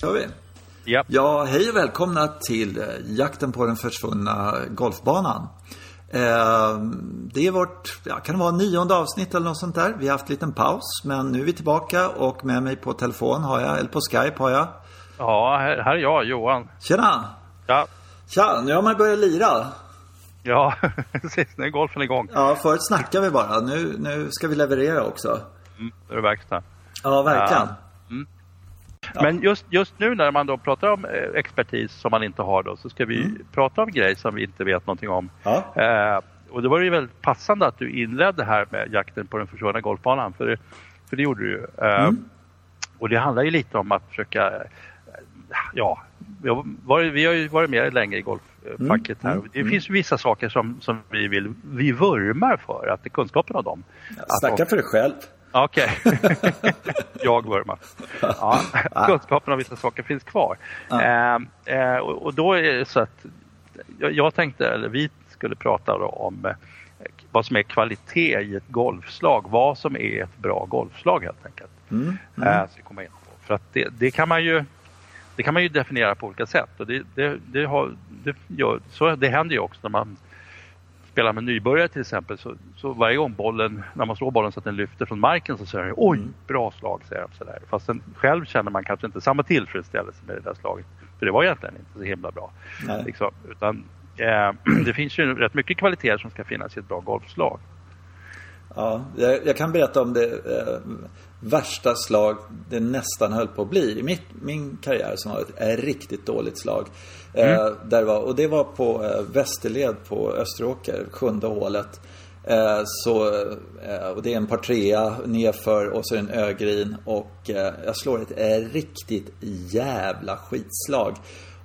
Kör vi? Ja. Ja, hej och välkomna till eh, jakten på den försvunna golfbanan. Eh, Det är vårt, ja, kan det vara nionde avsnitt eller något sånt där. Vi har haft en liten paus, men nu är vi tillbaka och med mig på telefon har jag, eller på Skype har jag. Ja, här, är jag, Johan. Tjena! Ja, Tja, nu har man börjat lira. ja precis. Nu är golfen igång. Ja, förut snackade vi bara. Nu, nu ska vi leverera också. Mm, nu är det verkstad. Ja, verkligen. Men just, just nu när man då pratar om eh, expertis som man inte har då så ska vi prata om grejer som vi inte vet någonting om. Ja. Eh, och det var ju väldigt passande att du inledde här med jakten på den försvunna golfbanan. För det, för det gjorde du ju. Eh, Och det handlar ju lite om att försöka, eh, ja, vi har varit, vi har ju varit med länge i golffacket här. Det finns vissa saker som, som vi vill, vi vurmar för, att det är kunskapen om dem. Att Snacka för dig själv. Okej. jag vurmar. Ja, kunskapen om vissa saker finns kvar. Eh, eh, och, och då är det så att jag, jag tänkte, eller vi skulle prata om eh, vad som är kvalitet i ett golfslag. Vad som är ett bra golfslag helt enkelt. Eh, ska vi komma in på. För att det, det kan man ju det kan man ju definiera på olika sätt och det, det, det, har, det, gör, så det händer ju också när man spelar med nybörjare till exempel så, så varje gång bollen, när man slår bollen så att den lyfter från marken så säger de oj, bra slag säger de sådär. Fast sen själv känner man kanske inte samma tillfredsställelse med det där slaget. För det var egentligen inte så himla bra. Liksom, utan, eh, det finns ju rätt mycket kvaliteter som ska finnas i ett bra golfslag. Ja, jag, jag kan berätta om det eh, värsta slag det nästan höll på att bli i mitt, min karriär som var ett riktigt dåligt slag. Eh, där var, och det var på eh, Västerled på Österåker, sjunde hålet. Eh, så, eh, och det är en par trea nerför och så är det en ögrin och eh, jag slår ett eh, riktigt jävla skitslag.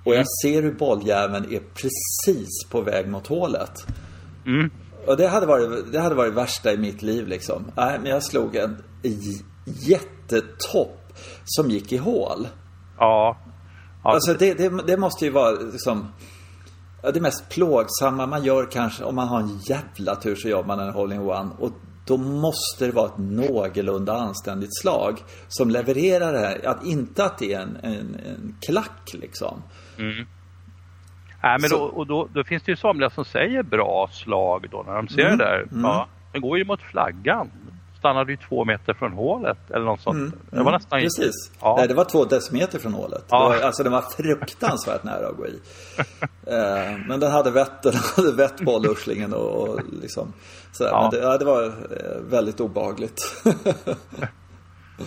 Och jag ser hur bolljäveln är precis på väg mot hålet. Mm. Och det hade varit det hade varit värsta i mitt liv liksom. Nej, men jag slog en jättetopp som gick i hål. Ja. ja Alltså det, det, det måste ju vara liksom det mest plågsamma man gör kanske om man har en jävla tur så gör man en hole-in-one. Och då måste det vara ett någorlunda anständigt slag som levererar det här. Att inte att det är en, en, en klack liksom. Nej, men då, och då, då finns det ju somliga som säger bra slag då när de ser Mm, det där. Ja, den går ju mot flaggan. Stannade ju två meter från hålet eller något sånt. det var nästan Mm, Precis. Ja. Nej, det var två decimeter från hålet. Ja. Det var, alltså den var fruktansvärt nära att gå i. Eh, men den hade vett, den hade vett bolluslingen och, och liksom sådär. Ja. Men det, ja, det var eh, väldigt obehagligt.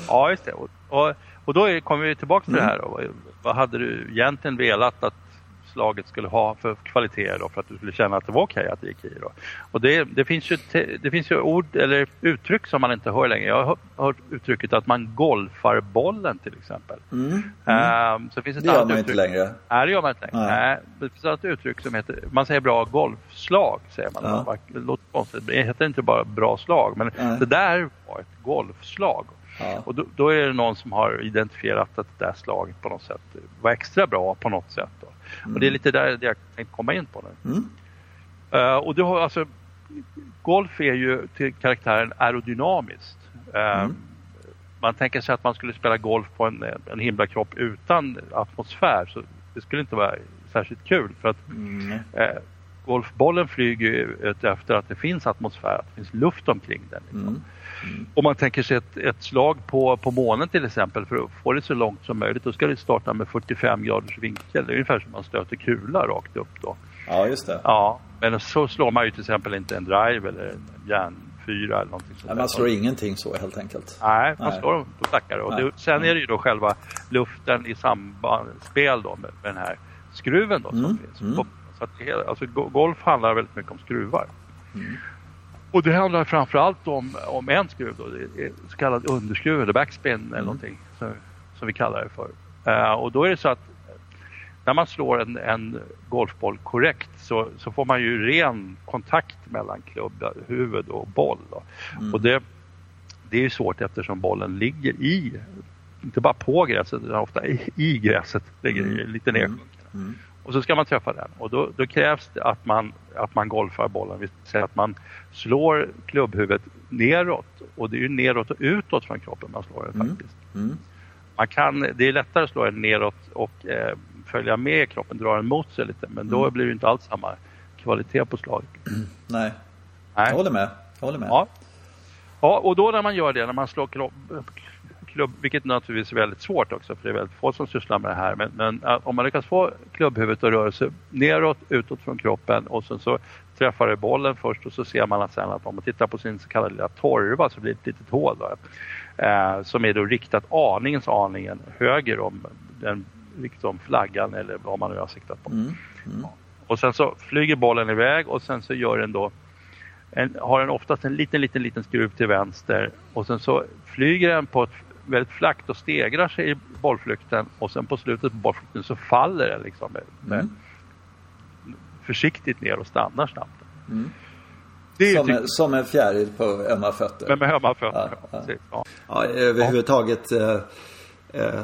Ja, just det. Och, och, och då kommer vi tillbaka till det här. Då. Vad hade du egentligen velat att slaget skulle ha för kvaliteter då för att du skulle känna att det var okej att det gick i? Då? Och det, det, finns ju te, det finns ju ord eller uttryck som man inte hör längre. Jag har hört- uttrycket att man golfar bollen till exempel. Ehm, så finns Det gör man ju inte uttryck- längre. Nej, det gör man inte längre. Nej. Nej. Det finns ett uttryck som heter, man säger bra golfslag, säger man. Ja. Det låter konstigt, det heter inte bara bra slag, men Nej. det där var ett golfslag. Ja. Och då, då är det någon som har identifierat att det där slaget på något sätt var extra bra på något sätt. Då. Och det är lite där jag tänkte komma in på nu. Mm. Eh, och du har alltså, golf är ju till karaktären aerodynamiskt. Eh, Man tänker sig att man skulle spela golf på en, en himlakropp utan atmosfär. Så det skulle inte vara särskilt kul för att eh, golfbollen flyger ju efter att det finns atmosfär, att det finns luft omkring den. Liksom. Om man tänker sig ett, ett slag på, på månen till exempel för att få det så långt som möjligt då ska det starta med 45 graders vinkel. Det är ungefär som man stöter kula rakt upp då. ja, just det. Ja, men så slår man ju till exempel inte en drive eller en järnfyra eller någonting sånt Nej, man slår ingenting så helt enkelt. Nej, man Nej. slår dem på stackare. Och det, sen är det ju då själva luften i samspel då med, med den här skruven då som Mm, finns. Så att alltså, go- golf handlar väldigt mycket om skruvar. Och det handlar framförallt om, om en skruv då, så kallad underskruv eller backspin eller någonting som, som vi kallar det för. Eh, och då är det så att när man slår en, en golfboll korrekt så, så får man ju ren kontakt mellan klubba, huvud och boll. Då. Och det, det är ju svårt eftersom bollen ligger i, inte bara på gräset utan ofta i, i gräset, ligger mm. lite nedsjunken. Och så ska man träffa den och då, då krävs det att man, att man golfar bollen, vi säger att man slår klubbhuvudet neråt och det är ju neråt och utåt från kroppen man slår den faktiskt. Man kan, det är lättare att slå den neråt och eh, följa med kroppen, dra den mot sig lite. Men då mm. blir det inte alls samma kvalitet på slaget. Nej. Nej. Jag håller med. Jag håller med. Ja. ja, och då när man gör det, när man slår klubb vilket naturligtvis är väldigt svårt också för det är väldigt få som sysslar med det här. Men, men om man lyckas få klubbhuvudet att röra sig neråt, utåt från kroppen och sen så träffar det bollen först och så ser man att sen att om man tittar på sin så kallade lilla torva så blir det ett litet hål där. Eh, som är då riktat aningens aningen höger om den liksom flaggan eller vad man nu har siktat på. Mm. Mm. Och sen så flyger bollen iväg och sen så gör den då en, har den oftast en liten, liten, liten skruv till vänster och sen så flyger den på ett väldigt flackt och stegrar sig i bollflykten och sen på slutet på bollflykten så faller den liksom med, med mm. försiktigt ner och stannar snabbt. Mm. som, en, som en fjäril på ömma fötter. Med, med ömma fötter, ja, ja. Ja. ja överhuvudtaget eh,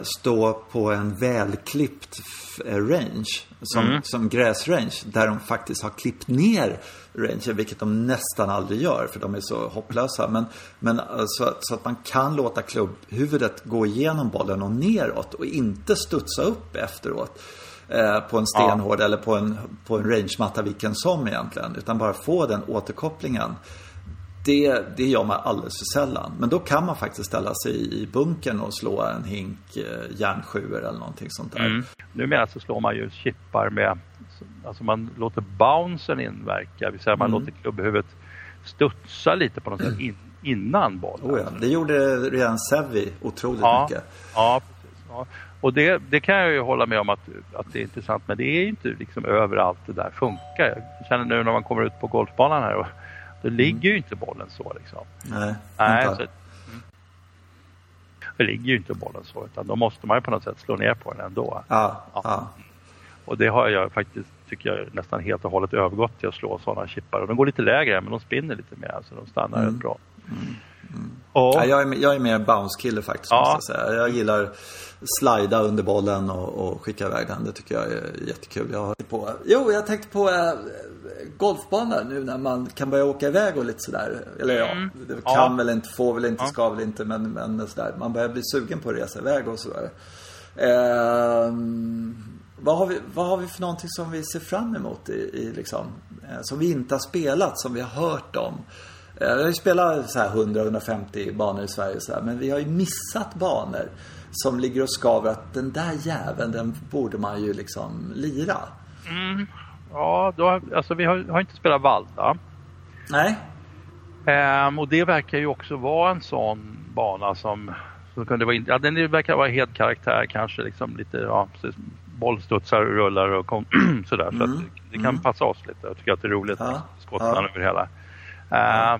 stå på en välklippt eh, range som, mm. som gräsrange där de faktiskt har klippt ner range, vilket de nästan aldrig gör för de är så hopplösa. Men, men alltså, så att man kan låta klubbhuvudet gå igenom bollen och neråt och inte studsa upp efteråt eh, på en stenhård ja. eller på en, på en rangematta vilken som egentligen. Utan bara få den återkopplingen det, det gör man alldeles för sällan. Men då kan man faktiskt ställa sig i bunkern och slå en hink eh, järnsjuor eller någonting sånt där. Mm. Numera så slår man ju chippar med, alltså man låter bouncen inverka, vill säga man mm. låter klubbhuvudet studsa lite på något sätt in, innan bollen. Oh ja, det gjorde redan Sevi otroligt ja, mycket. Ja, precis. Ja. Och det, det, kan jag ju hålla med om att, att det är intressant men det är ju inte liksom överallt det där funkar. Jag känner nu när man kommer ut på golfbanan här och då ligger ju inte bollen så liksom. Nej, Nej inte. Så, mm. det ligger ju inte bollen så utan då måste man ju på något sätt slå ner på den ändå. Ja, ja. ja. Och det har jag faktiskt, tycker jag, nästan helt och hållet övergått till att slå sådana chippar. Och de går lite lägre men de spinner lite mer så de stannar mm. rätt bra. Mm. Och, ja, jag, är, jag är mer bounce-kille faktiskt ja. måste jag säga. Jag gillar slida under bollen och, och, skicka iväg den. Det tycker jag är jättekul. Jag har på, jo, jag tänkte på äh, golfbana nu när man kan börja åka iväg och lite sådär. Eller ja, mm. det kan ja. väl inte, får väl inte, ja. ska väl inte men, men sådär. Man börjar bli sugen på att resa iväg och sådär. Eh, vad, har vi, vad har vi för någonting som vi ser fram emot i, i liksom, eh, som vi inte har spelat, som vi har hört om? Eh, vi har ju spelat så här 100-150 banor i Sverige så här, men vi har ju missat banor som ligger och skaver att den där jäveln, den borde man ju liksom lira. Mm. Ja, då, alltså vi har, har inte spelat Valda. Nej. Ehm, och det verkar ju också vara en sån bana som, som kunde vara, ja den verkar vara helt karaktär kanske liksom lite, ja precis, bollstudsar och rullar och kom, sådär. Mm. Så mm. det, kan mm. passa oss lite. Jag tycker att det är roligt ja. skottland ja. över hela. Ehm,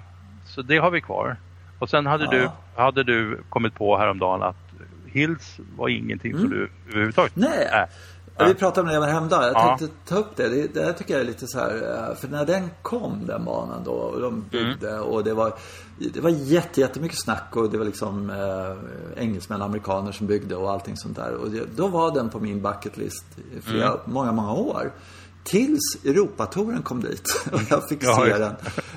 så det har vi kvar. Och sen hade, ja. du, hade du kommit på häromdagen att Hills var ingenting mm. som du överhuvudtaget... Nej. Äh. Ja. Vi pratade om det var hemma. Jag ja. tänkte ta upp det. det. Det tycker jag är lite så här. Eh, för när den kom, den banan då. Och de byggde. Mm. Och det var, det var jätte, jättemycket snack. Och det var liksom eh, engelsmän och amerikaner som byggde och allting sånt där. Och det, då var den på min bucketlist i flera, mm. många, många år. Tills Europatouren kom dit och jag fick ja, se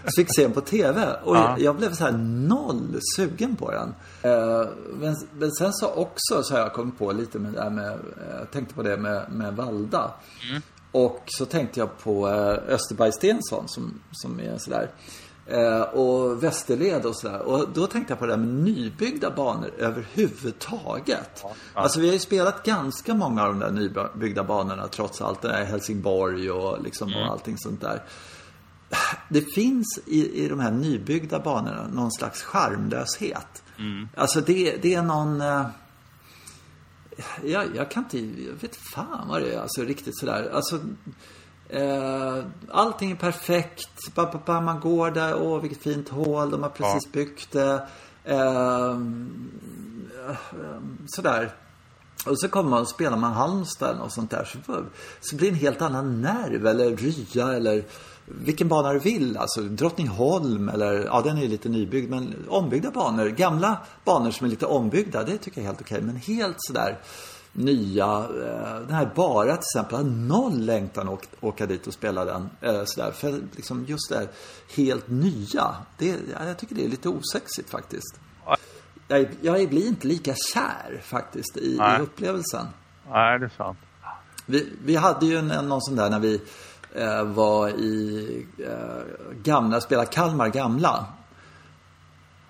den. fick se den på TV. Och ja. jag blev så här noll sugen på den. Eh, men, men sen så också så har jag kommit på lite med det här med, jag eh, tänkte på det med, med Valda. Mm. Och så tänkte jag på eh, Österberg Stensson som, som är sådär. Och Västerled och sådär. Och då tänkte jag på det här med nybyggda banor överhuvudtaget. Ja, ja. Alltså vi har ju spelat ganska många av de där nybyggda banorna trots allt. Det där Helsingborg och liksom mm. och allting sånt där. Det finns i, i de här nybyggda banorna någon slags charmlöshet. Mm. Alltså det, det är någon... Eh, jag, jag kan inte... Jag vet fan vad det är. Alltså riktigt sådär. Alltså Eh, allting är perfekt. Man går där, åh vilket fint hål, de har precis ja. byggt det. Eh, sådär. Och så kommer man och spelar man Halmstad och sånt där. Så, så blir det en helt annan nerv. Eller Rya eller vilken bana du vill. Alltså Drottningholm eller, ja den är lite nybyggd. Men ombyggda banor, gamla banor som är lite ombyggda. Det tycker jag är helt okej. Men helt sådär nya. Eh, den här Bara till exempel har noll längtan att åka dit och spela den. Eh, sådär. För liksom just det här helt nya. Det, jag tycker det är lite osexigt faktiskt. jag, jag blir inte lika kär faktiskt i, i upplevelsen. Nej, det är sant. Vi, vi hade ju en, en, någon sån där när vi eh, var i eh, gamla, spelade Kalmar gamla.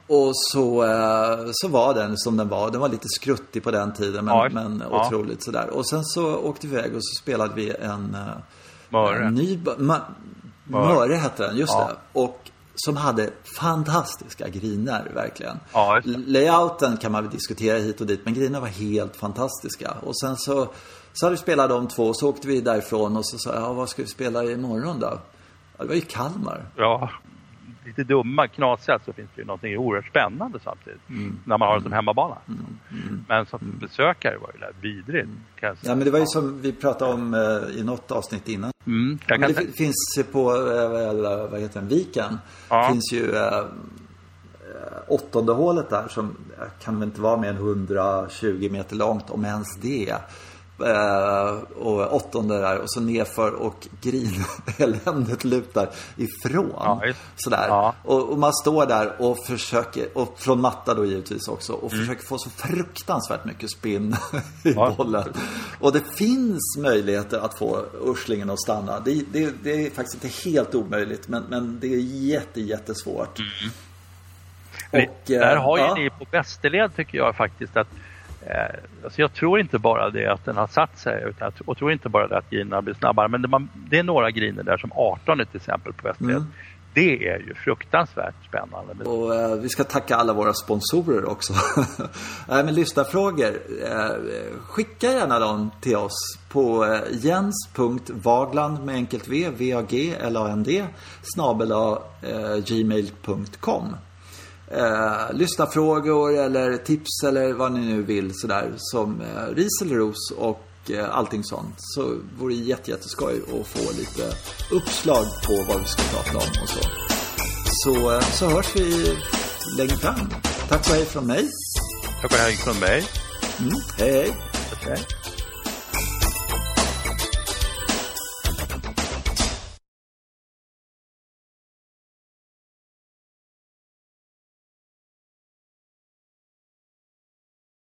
Och så, eh, så var den som den var. Den var lite skruttig på den tiden men, ja. men ja. otroligt sådär. Och sen så åkte vi iväg och så spelade vi en, eh, Möre. en ny... Ma, Möre hette den, just ja. det. Och som hade fantastiska griner verkligen. Ja, Layouten kan man väl diskutera hit och dit men grinerna var helt fantastiska. Och sen så, så hade vi spelat de två och så åkte vi därifrån och så sa jag, ja, vad ska vi spela imorgon då? Ja, det var ju Kalmar. Ja, lite dumma, knasiga så finns det ju någonting oerhört spännande samtidigt. Mm. När man har det som hemmabana. Mm. Mm. Men som besökare var det vidrigt. Ja men det var ju som vi pratade om eh, i något avsnitt innan. Mm. men det finns på, eh, vad heter den, Viken. Ja. finns ju eh, åttonde hålet där som kan väl inte vara mer än 120 meter långt om ens det. Eh, och åttonde där och så nerför och grineländet lutar ifrån. Ja, sådär. Ja. Och, och, man står där och försöker, och från matta då givetvis också, och mm. försöker få så fruktansvärt mycket spinn i ja. bollen. Och det finns möjligheter att få Urslingen att stanna. Det, det, det är faktiskt inte helt omöjligt, men, men det är jätte, jättesvårt. Mm. Och, där har ju ni på bästeled tycker jag faktiskt att alltså jag tror inte bara det att den har satt sig utan jag tror inte bara det att grinerna blir snabbare men det, man, det är några griner där som 18 till exempel på Västerled. Mm. Det är ju fruktansvärt spännande. Och eh, vi ska tacka alla våra sponsorer också. äh, men lyssnarfrågor, eh, skicka gärna dem till oss på eh, jens.vagland med enkelt v, v-a-g, l-a-n-d, snabel eh, gmail.com eh, lyssnarfrågor eller tips eller vad ni nu vill sådär som eh, ris eller ros och eh, allting sånt. Så vore det jätte, jätteskoj att få lite uppslag på vad vi ska prata om och så. Så, eh, så hörs vi längre fram. Tack och hej från mig. Tack och hej från mig. Mm, hej, hej. Okay.